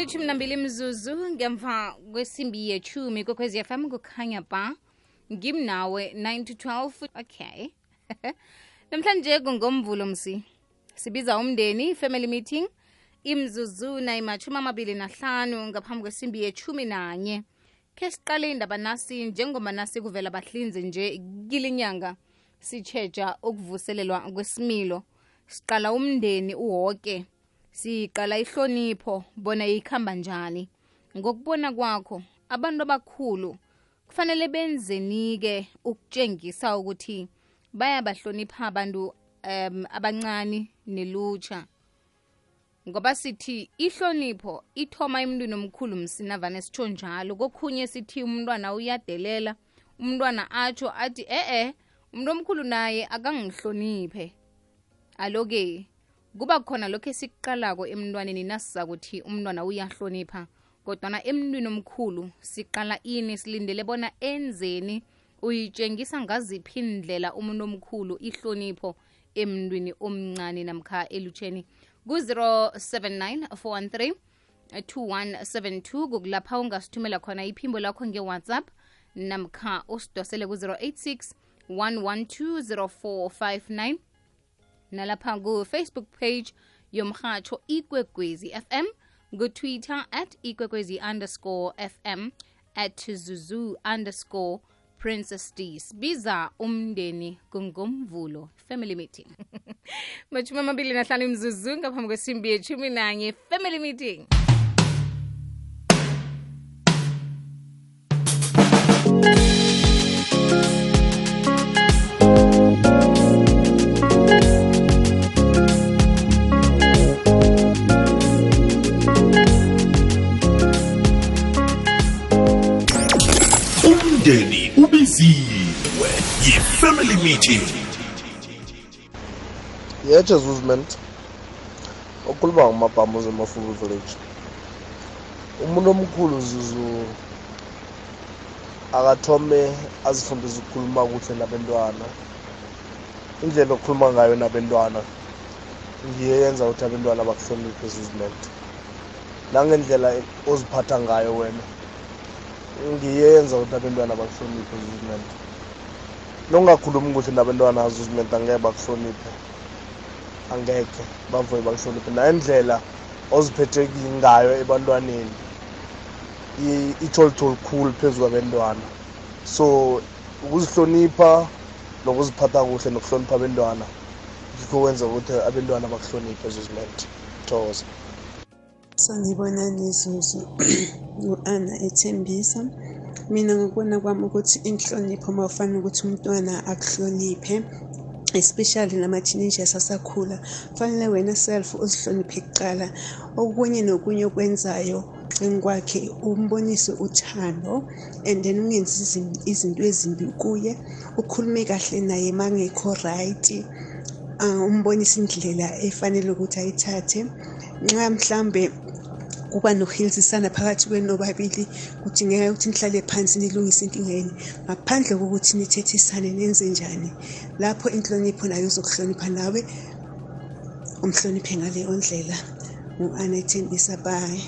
elithumi nambili mzuzu ngemva kwesimbi yechumi kwekhwezi yafam kukhanya ba ngimnawe 9 to 12 okay. Namhlanje kungomvulo msi. Sibiza umndeni family meeting imzuzu nayimathumi amabili nahlanu ngaphambi kwesimbi yechumi nanye. Khe siqale indaba nasi njengoba nasi kuvela bahlinze nje kilinyanga sitsheja ukuvuselelwa kwesimilo. Siqala umndeni uwoke siqala ihlonipho bona ikhamba njani. Ngokubona kwakho abantu abakhulu kufanele benzeni-ke ukutshengisa ukuthi bayabahlonipha abantu um abancane nelutsha. Ngoba sithi ihlonipho ithoma emntwini omkhulu msinavane sitsho njalo. Kokhunye sithi umntwana uyadelela umntwana atsho athi e-e umuntu omkhulu naye akangihloniphe. Alo-ke kuba khona lokho esiqalako emntwaneni nasizakuthi umntwana uyahlonipha kodwana emntwini omkhulu siqala ini silindele bona enzeni uyitshengisa ngaziphi indlela umuntu omkhulu ihlonipho emntwini omncane namkha elutsheni ku-079 413 2172 kukulapha ungasithumela khona iphimbo lakho ngewhatsapp namkha usidosele ku-086 1120459 nalapha ku-facebook page yomhatsho ikwekwezi fm kutwitter at ikwekwezi underscore fm at zuzu underscore princess d sibiza umndeni kungomvulo family meeting. Mashumi amabili nahlanu imzuzu ngaphambi kwesimbi yechumi nanye family meeting. umndeni ubiziwe yi-family meeting. Yeche zuziment okhuluma ngamabhamuzi emafuku village. Umuntu omkhulu zuzu akathome azifundise ukukhuluma kuhle nabentwana. Indlela okhuluma ngayo nabentwana ngiyo yenza ukuthi abentwana bakuhloniphe zuziment nangendlela oziphatha ngayo wena. Ngiyo yenza ukuthi abentwana bakuhloniphe zuziment nongakhulumi kuhle nabentwana zuziment angeke bakuhloniphe. Angeke bavuye bakuhloniphe. Nayendlela oziphethe ngayo ebantwaneni i- itsho litho likhulu phezu kwabentwana. So ukuzihlonipha nokuziphatha kuhle nokuhlonipha abentwana yikho kwenza ukuthi abentwana bakuhloniphe zuziment thokoza. Sanibonani Zuzu u-Anna ethembisa. Mina ngokubona kwami ukuthi inhlonipho uma ufana ukuthi umntwana akuhloniphe especially nama-teenagers asakhula kufanele wena self uzihloniphe kuqala. Okunye nokunye okwenzayo kwakhe umbonise uthando and then ungenzi izin- izinto ezimbi kuye. Ukhulume kahle naye mangekho right. uh, umbonise indlela efanele ukuthi ayithathe. Nxa mhlambe kuba nokuhilisisana phakathi kwenu nobabili kudingeka ukuthi nihlale phansi nilungise inkinga yenu ngaphandle kokuthi nithethisane nenze njani? Lapho inhlonipho nayo uzokuhlonipha nawe umhloniphe ngaleyo ndlela. U-ana ethembisa baye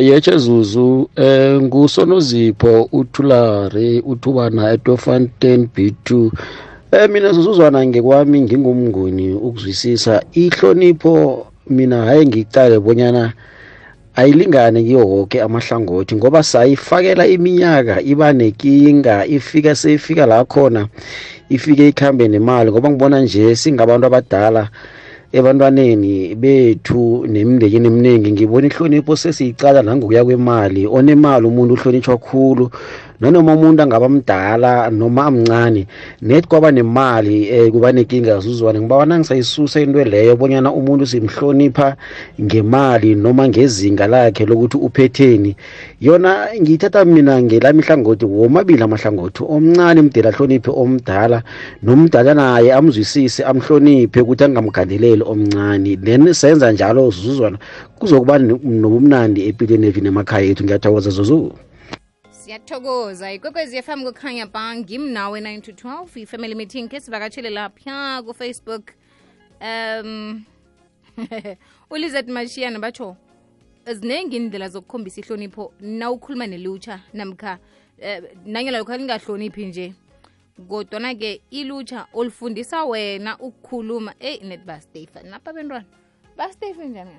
yeche zuzu eh ngusonozipho uthulare uthubana etofontein b2 eh mina zuzuzwana ngekwami ngingumnguni ukuzwisisa. Ihlonipho mina hayi ngicale bonyana ayilingane kiyo woke amahlangothi ngoba sayifakela iminyaka iba nekinga ifika seyifika la khona ifike ikhambe nemali. Ngoba ngibona nje singabantu abadala ebantwaneni bethu nemindeni eminingi ngibona ihlonipho sesiyicala nangokuya kwemali. Onemali umuntu uhlonitshwa khulu nanoma umuntu angaba mdala noma amncane net kwaba nemali um kuba nenkinga zuzwane. Ngiba nangisayisusa into leyo bonyana umuntu simhlonipha ngemali noma ngezinga lakhe lokuthi uphetheni. Yona ngiyithatha mina ngelami ihlangothi womabili amahlangothi. Omncane mdela ahloniphe omdala nomdala naye amzwisise amhloniphe ukuthi angamgandeleli omncane. Then senza njalo zuzwana kuzokuba nobumnandi empilweni evini emakhaya ethu ngiyathokoza zuzu. Siyathokoza. Ikwekwezi fm kukhanya ba ngimnawe 9 to 12 i-family meeting ke sivakatshele lapha kufacebook. Um ulizet mashiyana batsho ziningi indlela zokukhombisa ihlonipho nawukhuluma nelutsha namkha eh, nanyela lokho lingahloniphi nje. Kodwana-ke ilutsha ulifundisa wena ukukhuluma eyi net bastefa napha bentwana? Bastafe njani?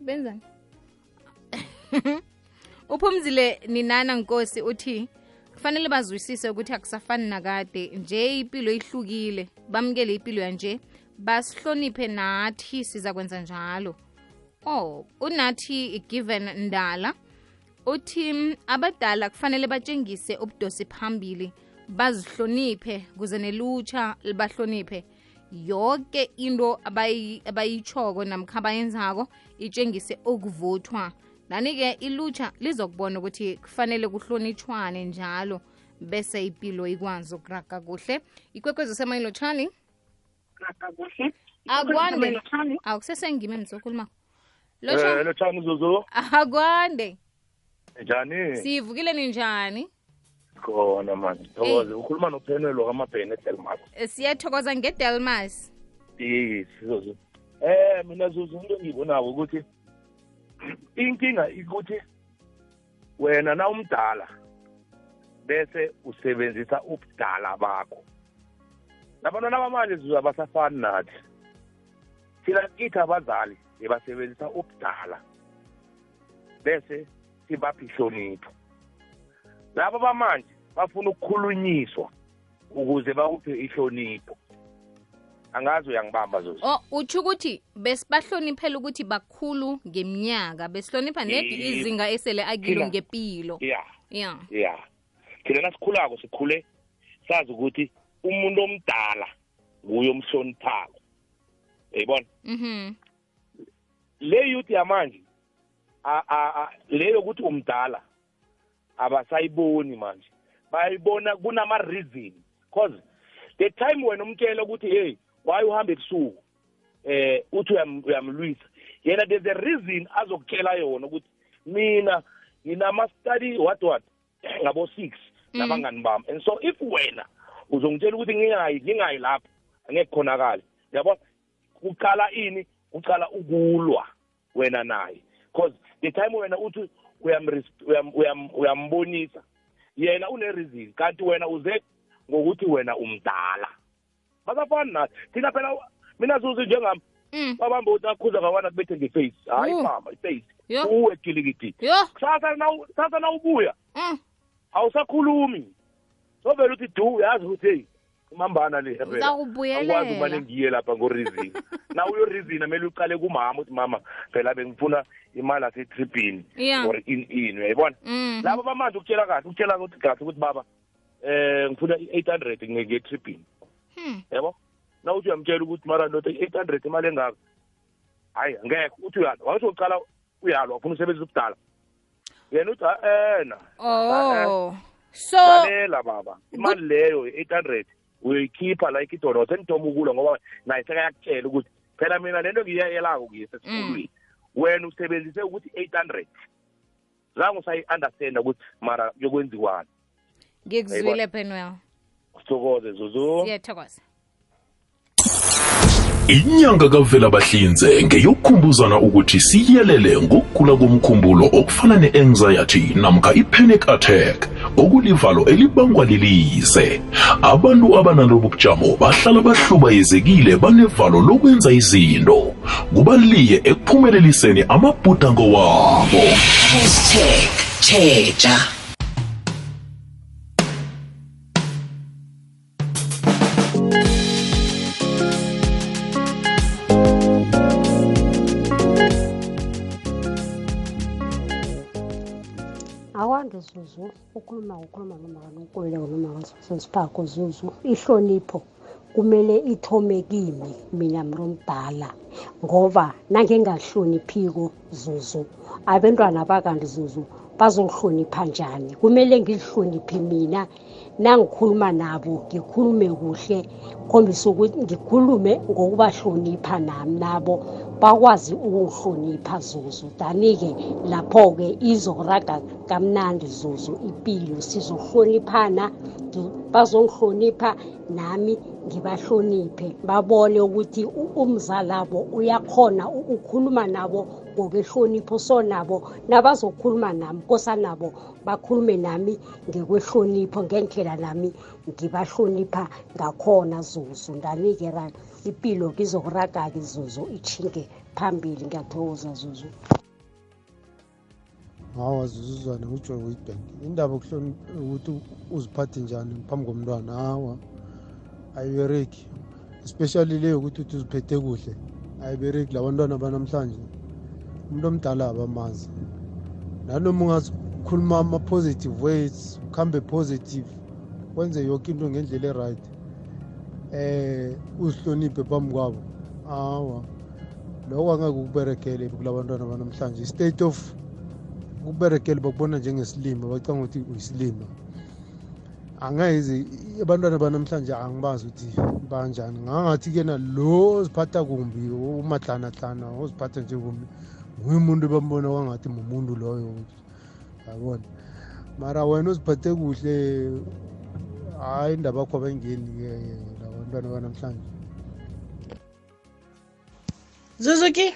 Benzani uphumzile ninana nkosi uthi kufanele bazwisise ukuthi akusafani nakade. Nje impilo ihlukile. Bamukele impilo yanje. Basihloniphe nathi siza kwenza njalo. Oh unathi given ndala. Uthi "Mm, abadala kufanele batshengise ubudosi phambili. Bazihloniphe kuze nelutsha libahloniphe. Yonke into abayi- abayitshoko namkha abayenzako itshengise ukuvuthwa nani-ke ilutsha lizokubona ukuthi kufanele kuhlonitshwane njalo bese ipilo ikwazi ukuraga kuhle. Ikwekwezi semayilotshani akwande. Awukusesengime msokhulumako Eh, lotshani? lotshani zuzu. Akwande. Njani? Sivukile ninjani? Khona mani thokoze ukhuluma nophenelo kamabheni edelmas Eh, siyathokoza ngedelmas. Yes zuzu. Eh mina zuzu into engiyibonako ukuthi inkinga ikuthi wena na umdala bese usebenzisa ubudala bakho. Labantwana bamanje zuzu abasafani nathi. Thina kithi abazali bebasebenzisa ubudala bese sibapha ihlonipho. Laba bamanje bafuna ukukhulunyiswa ukuze bakuphe ihlonipho. Angazi uyangibamba zuzu oh utsho ukuthi besibahloniphela ukuthi bakhulu ngeminyaka besihlonipha nedi izinga esele akilo ngempilo ya. Ya. Ya. Thina nasikhulako sikhule sazi ukuthi umuntu omdala nguye omhloniphako. Uyayibona mhm. Le youth yamanje le yokuthi umdala abasayiboni manje bayibona kunama-reason. Cause the time wena umtshela ukuthi hey why uhambe ebusuku? Eh uthi uyam- uyamlwisa. Yena there's a reason azokutshela yona ukuthi mina nginama-study what what? Ngabo-six nabangani bami. And so if wena uzongitshela ukuthi ngingayi ngingayi lapho angeke khonakale yabona kuqala ini kuqala ukulwa wena naye. Because the time wena uthi uyamres- uyam- uyam- uyambonisa yena une-reason. Kanti wena uze ngokuthi wena umdala. Basafani nathi thina phela mina zuzu njengami mm. babambe ukuthi akhuza ngawana kubethe ngeface hayi Uh. mama iface. Yo. Uwe kilikiti. Yo. Kusasa kusasa nawubuya mm. Awusakhulumi. Sovele uthi du yazi ukuthi heyi imambana le akwazi umane ngiye lapha ngorizini. Na uyorizina kumele uqale kumama ukuthi mama phela bengifuna imali asetripini Yeah. or in in uyayibona? Mm. Labo bamanje ukutshela kahle ukutshela ukuthi kahle ukuthi baba um ngifuna i-eight hundred ngetripini Hmm. yabo na uthi uyamtshela ukuthi mara ndoda i-eight hundred imali engaka hayi angekho uthi uyalwa. Wathi uqala uyalwa ufuna usebenzisa ubudala. Yena uthi "Ah, ena. Oh. So lalela baba. imali leyo i-eight hundred uyoyikhipha la ikidoro sengithoma ukulwa ngoba naye sekayakutshela ukuthi phela mina lento ngiyayelako kuyise esikolweni wena usebenzise ukuthi eight hundred. Zange usayi-understanda ukuthi mara yokwenziwani. Ngikuzwile penwell sithokoze zuzu. Siyathokoza. Inyanga kavela bahlinze ngeyokukhumbuzana ukuthi siyelele ngokugula komkhumbulo okufana ne-anxiety namkha i-panic attack okulivalo elibangwa lilize. Abantu abanalobu bujamo bahlala bahlubayezekile banevalo lokwenza izinto. Kubaliye ekuphumeleliseni amabhudango wabo. Hashtag tjheja akwande zuzu ukhuluma ukhuluma noma kanonkululeko noma kasesiphako zuzu. Ihlonipho kumele ithome kimi mina mntomdala ngoba nangingahloniphiko zuzu. Abentwana bakanti zuzu bazohlonipha njani? Kumele ngilihloniphe mina nangikhuluma nabo ngikhulume kuhle khombisa ukuthi ngikhulume ngokubahlonipha nami nabo bakwazi ukungihlonipha zuzu. Dani-ke lapho-ke izoraga kamnandi zuzu impilo sizohloniphana begodu bazongihlonipha nami ngibahloniphe. Babone ukuthi u- umzalabo uyakhona u- ukhuluma nabo ngokwehlonipho so nabo nabazokhuluma nami kosanabo bakhulume nami ngekwehlonipho ngendlela nami ngibahlonipha ngakhona zuzu. Ndanikera ipilo ngizokuraga-ke zuzu ichinge phambili. Ngiyathokoza zuzu. Hawa zuzuzwana ngujoy witbank indaba yokuhlonipha ukuthi uziphathe njani phambi komntwana hawa. Ayibereki especially le yokuthi uthi uziphethe kuhle ayibereki labantwana banamhlanje umuntu omdala abamazi nanoma ungakhuluma ama-positive words ukuhambe positive wenze yoke into ngendlela e-right eh uzihloniphe phambi kwabo. Hawa lokho angeke ukuberekele kulabantwana banamhlanje. I-state of ukuberekela bakubona njengesilima bacanga ukuthi uyisilima. Angeze abantwana banamhlanje angibazi ukuthi banjani. Ngangathi-ke nalo oziphatha kumbi umadlanahlana oziphatha njengombi nguye umuntu bambona kwangathi mumuntu loyo yabona? Mara wena uziphathe kuhle hayi indaba yakho abayingeni-ke labantwana banamhlanje. Zuzuki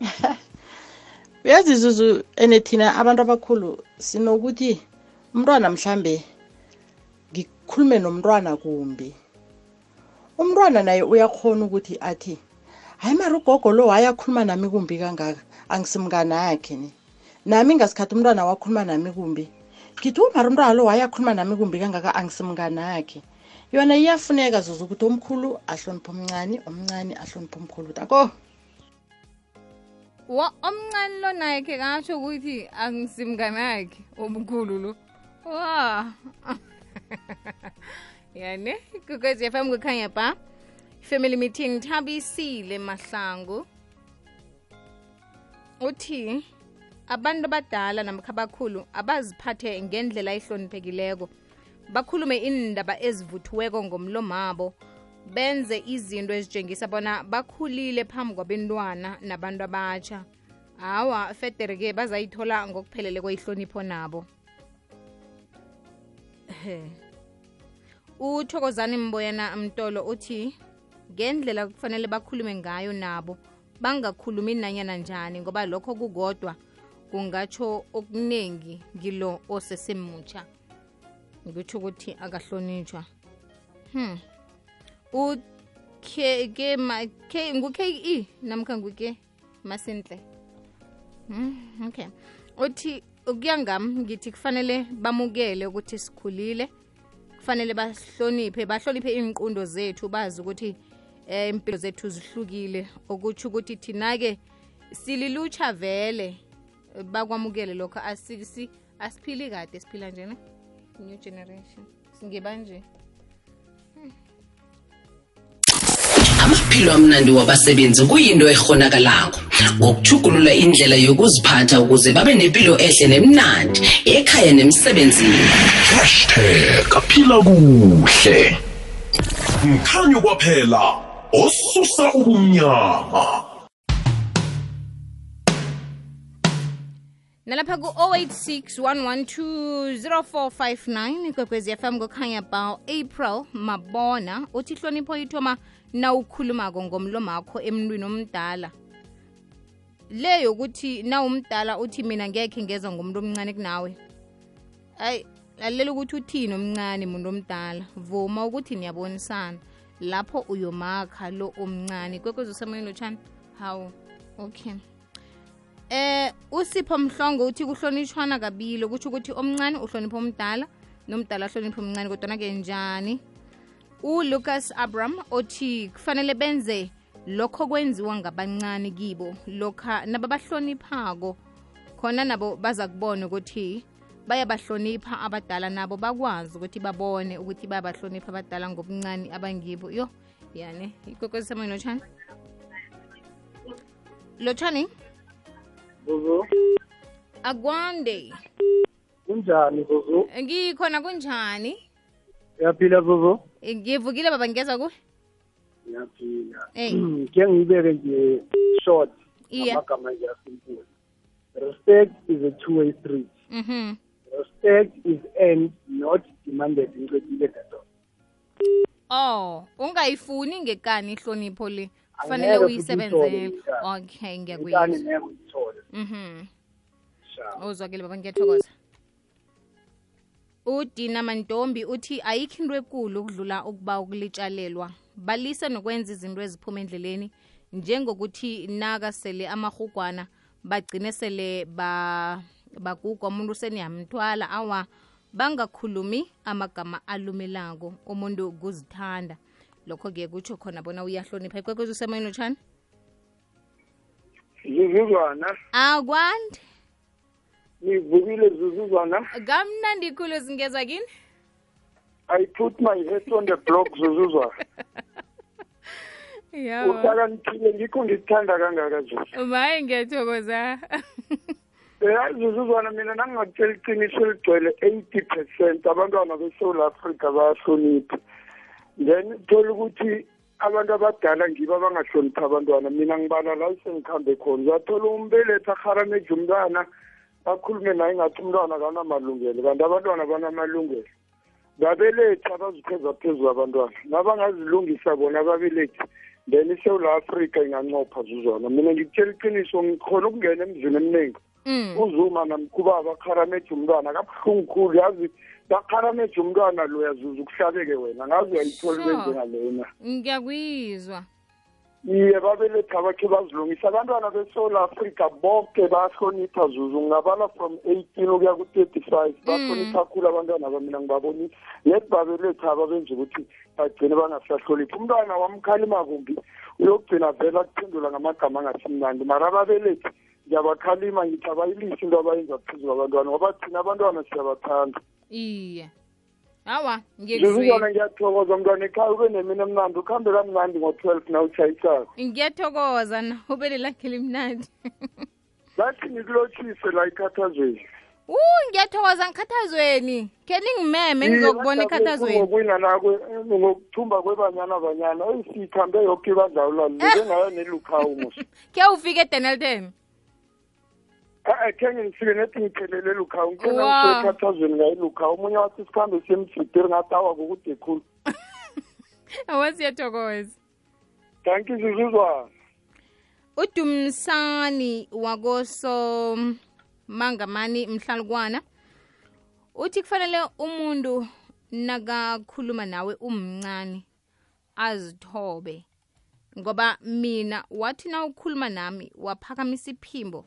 uyazi zuzu ene thina abantu abakhulu sinokuthi umntwana mhlambe ngikhulume nomntwana kumbi. Umntwana naye uyakhona ukuthi athi hayi mara ugogo lo wayakhuluma nami kumbi kangaka. Angisimngane yakhe ni. Nami ngasikhathi umntwana wakhuluma nami kumbi. Ngithi umara umntwana lo wayakhuluma nami kumbi kangaka angisimngane yakhe. Yona iyafuneka zuzu ukuthi omkhulu ahloniphe omncane omncane ahloniphe omkhulu tako? Wa omncane lo naye khe kasho ukuthi angisimnganakhe omkhulu lo. Wa. Yane kukwezi FM kukhanya ba family meeting thabisile mahlangu. Uthi abantu abadala namkha abakhulu abaziphathe ngendlela ehloniphekileko. Bakhulume indaba ezivuthiweko ngomlomabo benze izinto ezitshengisa bona bakhulile phambi kwabentwana nabantu abatsha hawa federe-ke bazayithola ngokuphelele kweyihlonipho nabo. Uthokozani mboyana mtolo uthi ngendlela kufanele bakhulume ngayo nabo bangakhulumi nanyana njani ngoba lokho kukodwa. Kungatsho okuningi ngilo osesemutsha ngikutsho ukuthi akahlonitshwa hmm. Uke ngu-ke namkha nguke masinhle Hmm, okay. Uthi ukuya ngam ngithi kufanele bamukele ukuthi sikhulile kufanele bahloniphe bahloniphe iy'nqundo zethu bazi ukuthi eh impilo zethu zihlukile. Okutsho ukuthi thina-ke sililutsha vele. Bakwamukele lokho asisi asiphili kade siphila njena new generation. Singibanje? Amaphilo amnandi wabasebenzi kuyinto ehonakalako ngokuthugulula indlela yokuziphatha ukuze babe nempilo ehle nemnandi ekhaya nemsebenzini. Hashtag aphila kuhle. Mkhanyo kwaphela osusa ubumnyama nalapha ku-086 112 ikwekwezi fm kukhanya ba april mabona uthi hlonipho ithoma nawukhulumako ngomlomakho emntwini omdala. Le yokuthi nawumdala uthi mina ngekhe ngeza ngomuntu omncane kunawe. Ayi lalela ukuthi uthini omncane muntu omdala. Vuma ukuthi niyabonisana lapho uyomakha lo omncane. Kwekwezi usemoyeni lotshani hawu okay. Eh usipho mhlongo uthi kuhlonitshwana kabili kutsho ukuthi omncane uhlonipha omdala nomdala ahlonipha omncane kodwana-ke njani? uLucas Abram othi kufanele benze lokho kwenziwa ngabancane kibo lokha nababahloniphako khona nabo baza kubona ukuthi bayabahlonipha abadala nabo bakwazi ukuthi babone ukuthi bayabahlonipha abadala ngobuncane abangibo. Yo yani ikwekwezi semoyeni lotshani? Lotshani? Zuzu, akwande. Kunjani Zuzu? ngikhona kunjani? Uyaphila Zuzu? ngivukile baba ngeza ku? Ngiyaphila. Ke ngiyibeke nje short amagama nje asimpula Respect is a two way street. mhm respect is earned not demanded ngicedile dadoda oh ungayifuni ngekani ihlonipho le? Kufanele uyisebenzele okay ngiyakuyizwa mhm. Uzwakile baba ngiyathokoza. Udina mantombi uthi ayikho into ekulu ukudlula ukuba ukulitshalelwa balise nokwenza izinto eziphuma endleleni njengokuthi naka sele amahugwana bagcine sele ba bagugwa umuntu seniyamthwala awa bangakhulumi amagama alumelako umuntu kuzithanda. Lokho-ke kutsho khona bona uyahlonipha. Ikwekwezi usemoyeni utshani zuzuzwana. Akwandi nivukile zuzuzwana. Kamnandi khulu zingeza kini? I put my head on the block zuzuzwana. Yawa. Uhlakaniphile ngikho ngikuthanda kangaka zuzu maye ngiyathokoza yazi zuzuzwana mina nangingakutshela iqiniso eligcwele eighty percent abantwana besouth africa bayahlonipha. Then uthola ukuthi abantu abadala ngibo abangahloniphi abantwana. Mina ngibala la sengikhambe khona. Uzathola umbelethi aharameje umntwana akhulume naye ngathi umntwana akanamalungelo kanti abantwana banamalungelo. Babelethi abazipheza phezu kwabantwana nabangazilungisa bona ababelethi then isewula afrika ingancopha zuzwana. Mina ngikutshela iqiniso ngikhona ukungena emzini eminingi Mm. Uzuma namkhuba bakharameje umntwana kabuhlungu khulu. Yazi bakharameje umntwana loya zuza ukuhlabeke wena. Ngazi uyayithola Sure. benjengalena ngiyakuyizwa iye babelethi abakhe bazilungisa. Abantwana besouth africa bonke bayahlonipha zuzu. Ngingabala from eighteen ukuya ku-thirty five bahlonipha khulu abantwana bamina ngibabonile. Yet babelethi aba benza ukuthi bagcine bangasahloniphi. Umntwana wamkhalima kumbi uyokugcina vele akuphendula ngamagama angasimnandi. Mara ababelethi ngiyabakhalima ngithi abayilisi into abayenza phezu kwabantwana ngoba thina abantwana siyabathanda. Iye. Hawa ngiyekuzwile ngiyathokoza mntwana ekhaya ube nemini emnandi ukuhambe kamnandi ngo-twelve na utshayisako. Ngiyathokoza na ube lakhe limnandi. Bathi nikulotshise la ekhathazweni. U ngiyathokoza ngikhathazweni. Khe ningimeme ngizokubona ekhathazweni. ngokuthumba kwebanyana banyana eyi yokho yoke ngayo njengayo nelukhawu mos. Khe ufike edenelton e-e khenge ngifike nethi ngiphelele lukhawu Wow. ngaye lukhawu omunye wathi sikhambe siyemjidiri ngatawa kokude khulu. Awasiyathokoza you zuzuzwana udumsani wakoso mangamani mhlalukwana. Uthi kufanele umuntu nakakhuluma nawe umncane azithobe ngoba mina wathi na ukhuluma nami waphakamisa iphimbo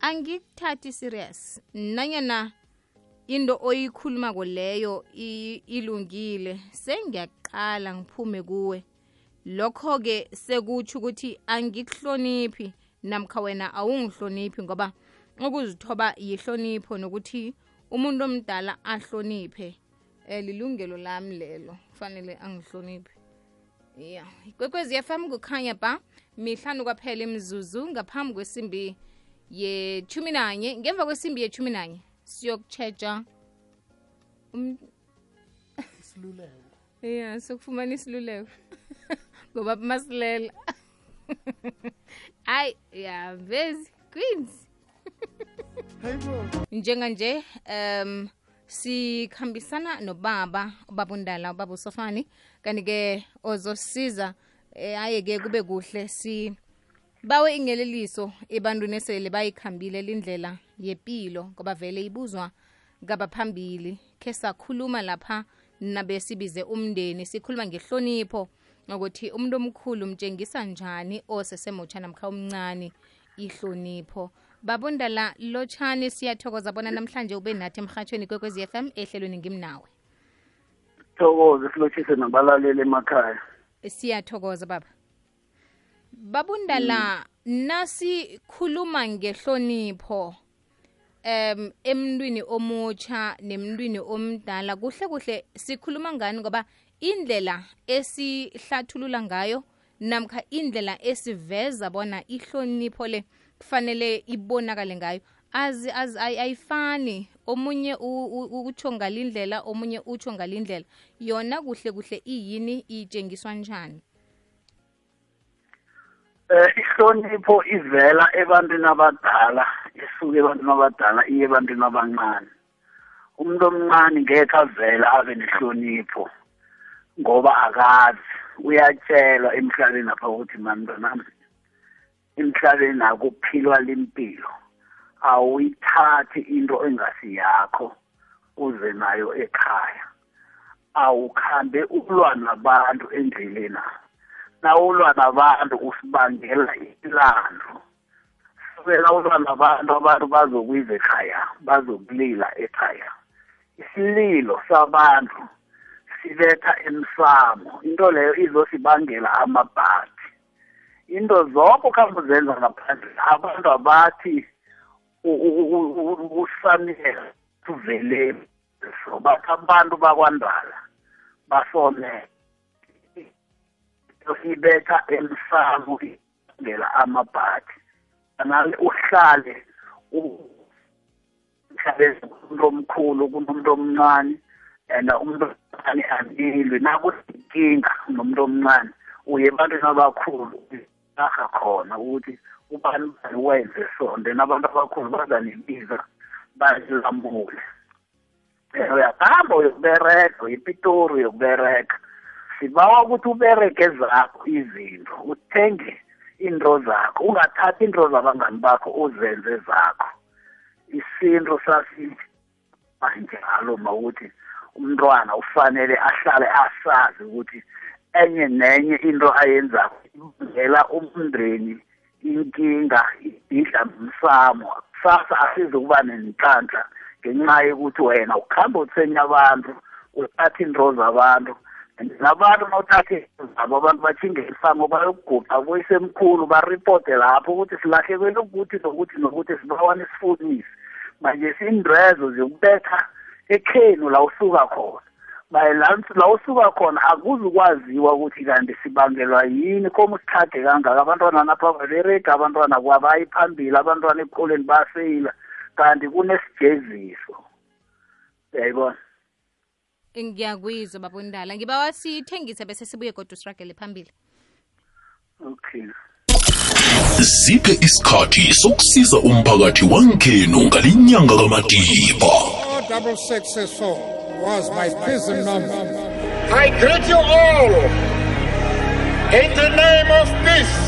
angikuthathi serious. Nanyana into oyikhulumako leyo ilungile sengiyaqala ngiphume kuwe. Lokho-ke sekutsho ukuthi angikuhloniphi namkha wena awungihloniphi ngoba ukuzithoba yihlonipho nokuthi umuntu omdala ahloniphe. Um lilungelo lami lelo kufanele angihloniphe. Ya ikwekwezi fm kukhanya ba mihlanu kwaphela imzuzu ngaphambi kwesimbi yethumi nanye ngemva kwesimbi yethumi nanye siyokutshetsha um... ya sokufumana isiluleko. Ngoba masilela. Hayi ya vezi queens njenganje um sikhambisana nobaba ubaba undala ubaba usofani. Kanti-ke ozosiza eh, aye-ke kube kuhle si bawe ingeleliso ebantwini esele bayikhambile lindlela yepilo ngoba vele ibuzwa ngabaphambili. Khe sakhuluma lapha nabesibize umndeni sikhuluma ngehlonipho ukuthi umuntu omkhulu mtshengisa njani osesemutsha namkha umncane ihlonipho. Babundala lotshani siyathokoza bona namhlanje ube nathi emhatshweni kwekwezi m ehlelweni ngimnawe. Thokoza silotshise nabalaleli emakhaya. Siyathokoza baba babundala nasi khuluma ngehlonipho em emntwini omutsha nemntwini omdala. Kuhle kuhle sikhuluma ngani ngoba indlela esihlathulula ngayo namkha indlela esiveza bona ihlonipho le kufanele ibonakale ngayo. Azi azi ayifani. Omunye utsho ngalindlela omunye utsho ngalindlela. Yona kuhle kuhle iyini itshengiswa njani eh ihlonipho ivela ebantwini abadala isuke ebantwini abadala iye ebantwini abancane. Umuntu omncane ngeke avele abe nehlonipho ngoba akazi. Uyatshelwa emhlabeni apha ukuthi mantwanami emhlabeni akuphilwa limpilo. Awuyithathi into engasiyakho uze nayo ekhaya. Awukhambe ulwa nabantu endleleni nawulwa nabantu usibangela ilando sukela ulwa nabantu abantu bazokwiza ekhaya bazokulila ekhaya. Isililo sabantu sibetha emsamo into leyo izosibangela amabhadi into zonke ukuhamba uzenza ngaphandle abantu abathi usamuel uveleni so bathi abantu bakwandala basomela ibetha emsamo ibangela amabhadi anale uhlale mhlawumbe umuntu omkhulu kunomuntu omncane and umuntu omncane anilwe nakuinkinga nomuntu omncane uye ebantwini abakhulu aha khona ukuthi ubani bani wenze so then abantu abakhulu bazanibiza bazilambule uyahamba uyokubereka uyipitori uyokubereka sibawa ukuthi ubereke zakho izinto uthenge into zakho ungathathi into zabangani bakho uzenze zakho. Isinto sasithi manjalo mawukuthi umntwana ufanele ahlale asazi ukuthi enye nenye into ayenzako ibangela umndeni inkinga idla nomsamo. Kusasa asizukuba nenhlanhla ngenxa yokuthi wena ukuhamba uthenya abantu uthatha into zabantu nawuthatha into zabo abantu bathinge isango bayokuguqa kuyisemkhulu baripote lapho ukuthi silahlekelwe ukuthi nokuthi nokuthi sibawane sifunise manje sindrezo ziyokubetha ekhenu la usuka khona. Mayelana la usuka khona akuzukwaziwa ukuthi kanti sibangelwa yini koma usithade kangaka? Abantwana napha baberega abantwana kwabayi phambili abantwana ebukoleni bayafeyila kanti kunesijeziso uyayibona ngiyakuyizwa babundala ngiba sithengise bese sibuye kodwa usiragele phambili. Okay. Ziphe isikhathi sokusiza umphakathi wankenu ngalinyanga kamadiba. Double was my prison number. I greet you all in the name of peace,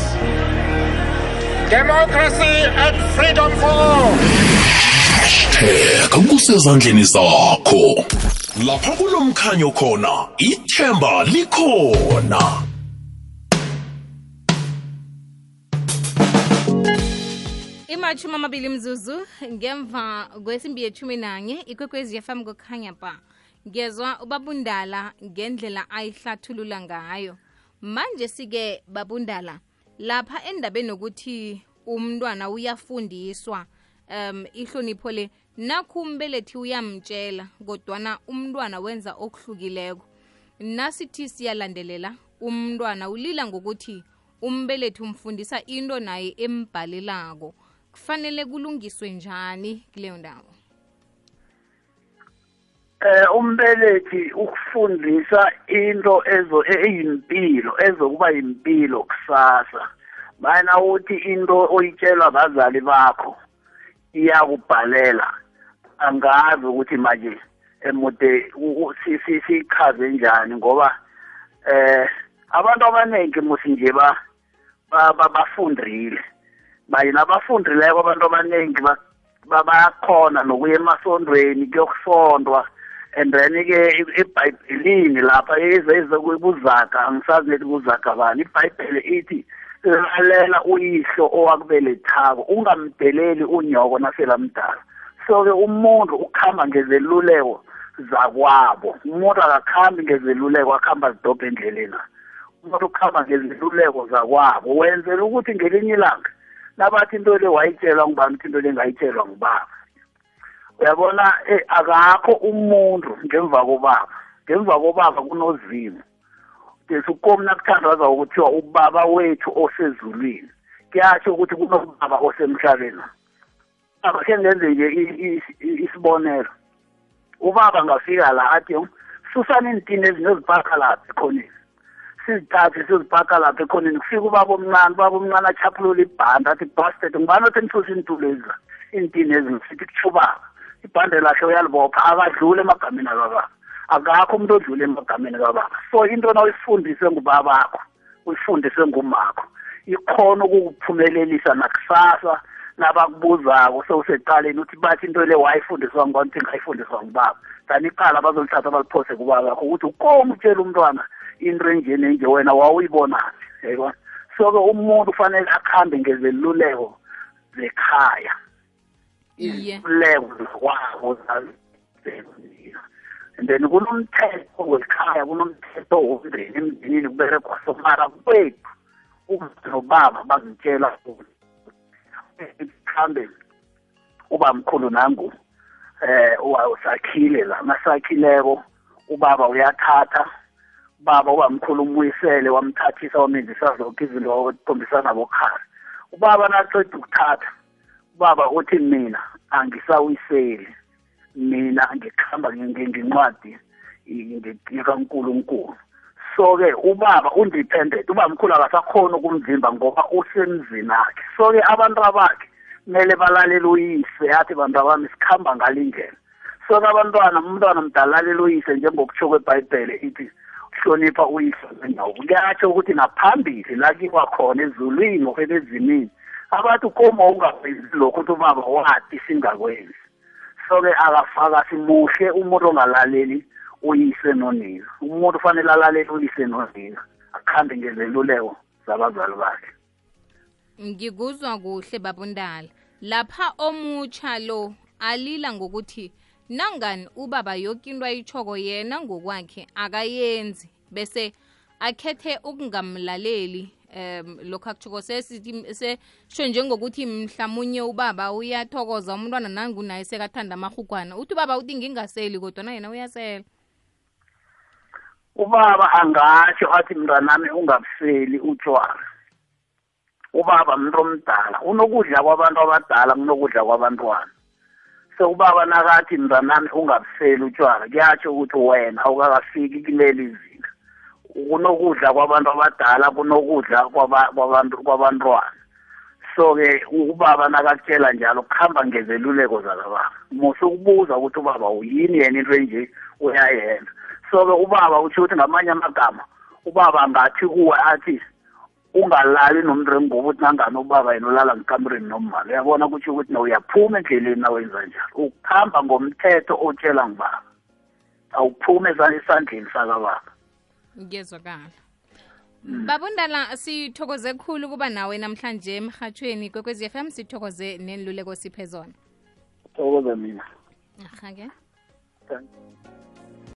democracy and freedom for all. hashtag kusezandleni zakho lapha kulomkhanyo khona. Ithemba likhona. Imathumi amabili mzuzu ngemva kwesimbi yethumi nanye ikwekwezi fm kokhanya ba ngezwa ubabundala ngendlela ayihlathulula ngayo. Manje sike babundala lapha endabeni nokuthi umntwana uyafundiswa um ihlonipho le nakho umbelethi uyamtshela kodwana umntwana wenza okuhlukileko. Nasithi siyalandelela umntwana ulila ngokuthi umbelethi umfundisa into naye embhalelako. Kufanele kulungiswe njani kuleyo ndawo? Eh umbelethi ukufundisa into ezo eyimpilo ezokuba yimpilo kusasa. Bayina uthi into oyitshelwa bazali bakho iyakubhalela angazi ukuthi manje emude sichaze njani ngoba eh abantu abaningi musi nje ba bafundile baye nabafundileko abantu abaningi bayakhona nokuya emasondweni kuyokusondwa and then-ke ebhayibhelini lapha eze kuzaga angisazi nethi kuzaga bani ibhayibheli ithi lalela uyihlo owakubelethako ungamdeleli unyoko naselamdala. So-ke umuntu ukuhamba ngezeluleko zakwabo. Umuntu akakhambi ngezeluleko akuhamba zidobha endleleni umuntu ukuhamba ngezeluleko zakwabo. Wenzela ukuthi ngelinye ilanga nabathi into le wayitshelwa ngubani ukuthi into le ngayitshelwa ngubaba uyabona akakho umuntu ngemva kobaba. Ngemva kobaba kunozimu desikomi nakuthandazwa ukuthiwa ubaba wethu osezulwini. Kuyatsho ukuthi kunobaba osemhlabeni. Akhe ngenze nje isibonelo. Ubaba ngafika la athi susani iintini ezinye ezipaka lapha ekhoneni. Sizithathe sizipaka lapha ekhoneni. Kufika ubaba omncane ubaba omncane achaphulula ibhanda athi bastard ngubani othi nisusa iintini ezi? Ngisithi kutsho ubaba ibhande lakhe uyalibopha akadluli emagameni akababa. Akakho umuntu odlule emagameni kababa. So into na uyifundiswe ngubabakho uyifundiswe ngumakho ikhona ukukuphumelelisa nakusasa nabakubuzako. Sewuseqaleni uthi bathi into le wayifundiswa ngubani? Uthi ngayifundiswa ngubaba. Tani iqala bazolithatha baliphose kubabakho ukuthi ukoma utshela umntwana into enjeni enje wena wawuyibonaphi yayibona? So-ke umuntu kufanele akhambe ngezeluleko zekhaya. Iye. Iziluleko zakwabo then kunomthetho wekhaya kunomthetho womndeni emndenini kuberegwa somara kwethu. Nobaba bazitshela mhlambe uba mkhulu nangu eh usakhile la masakhileko ubaba uyathatha baba uba mkhulu umuyisele wamthathisa wamenzisa zonke izinto okhombisana bokhari ubaba naceda ukuthatha ubaba uthi mina angisawuyiseli. Mina ngikhamba ngencwadi kaNkulunkulu so-ke ubaba undependent uba mkhulu akasakhona ukumvimba ngoba usemzini akhe so-ke abantu abakhe kumele balalele uyise athi bantu abami sikhamba ngalindlela. So-ke abantwana umntwana mdalalela uyise njengokutsho kwebhayibhele ithi hlonipha uyise wendawo kuyatsho ukuthi naphambili la kiwa khona ezulwini okwebezimini abantu koma ungakwenzi lokhu ukuthi ubaba wathi singakwenzi. So-ke akafaka simuhle umuntu ongalaleli uyise nonina. Umuntu ufanele alalele uyise nonina akhambe ngezeluleko zabazali bakhe. Ngikuzwa kuhle babundala lapha omutsha lo alila ngokuthi nangani ubaba yoke into ayitshoko yena ngokwakhe akayenzi bese akhethe ukungamlaleli um lokhu akutshoko sesithi sesho njengokuthi mhlamunye ubaba uyathokoza umntwana nangunaye sekathanda amahugwana uthi ubaba uthi ngingaseli kodwana yena uyasela. Ubaba angatsho athi mntwanami ungabuseli utshwala ubaba muntu omdala unokudla kwabantu abadala kunokudla kwabantwana. So ubaba nakathi mntwanami ungabuseli utshwala kuyatsho ukuthi wena awukakafiki kuleli zinga kunokudla kwabantu abadala kunokudla kwabantu kwabantwana. So-ke ubaba nakakutshela njalo kuhamba ngezeluleko zakababa musukubuza ukuthi ubaba uyini yena into enje? Uyayenza so-ke ubaba utsho ukuthi ngamanye amagama ubaba angathi kuwe athi ungalali nomuntu rengubo ukuthi nangani ubaba yena ulala ngekamereni nomali uyabona kutsho ukuthi uyaphuma endleleni nawenza njalo. Ukuhamba ngomthetho otshela ngibaba awuphuma esandleni sakababa. Ngiyezwakala babundala sithokoze khulu ukuba nawe namhlanje emhathweni kwekwezi FM sithokoze nenluleko siphe zona. Thokoza mina. Ahake.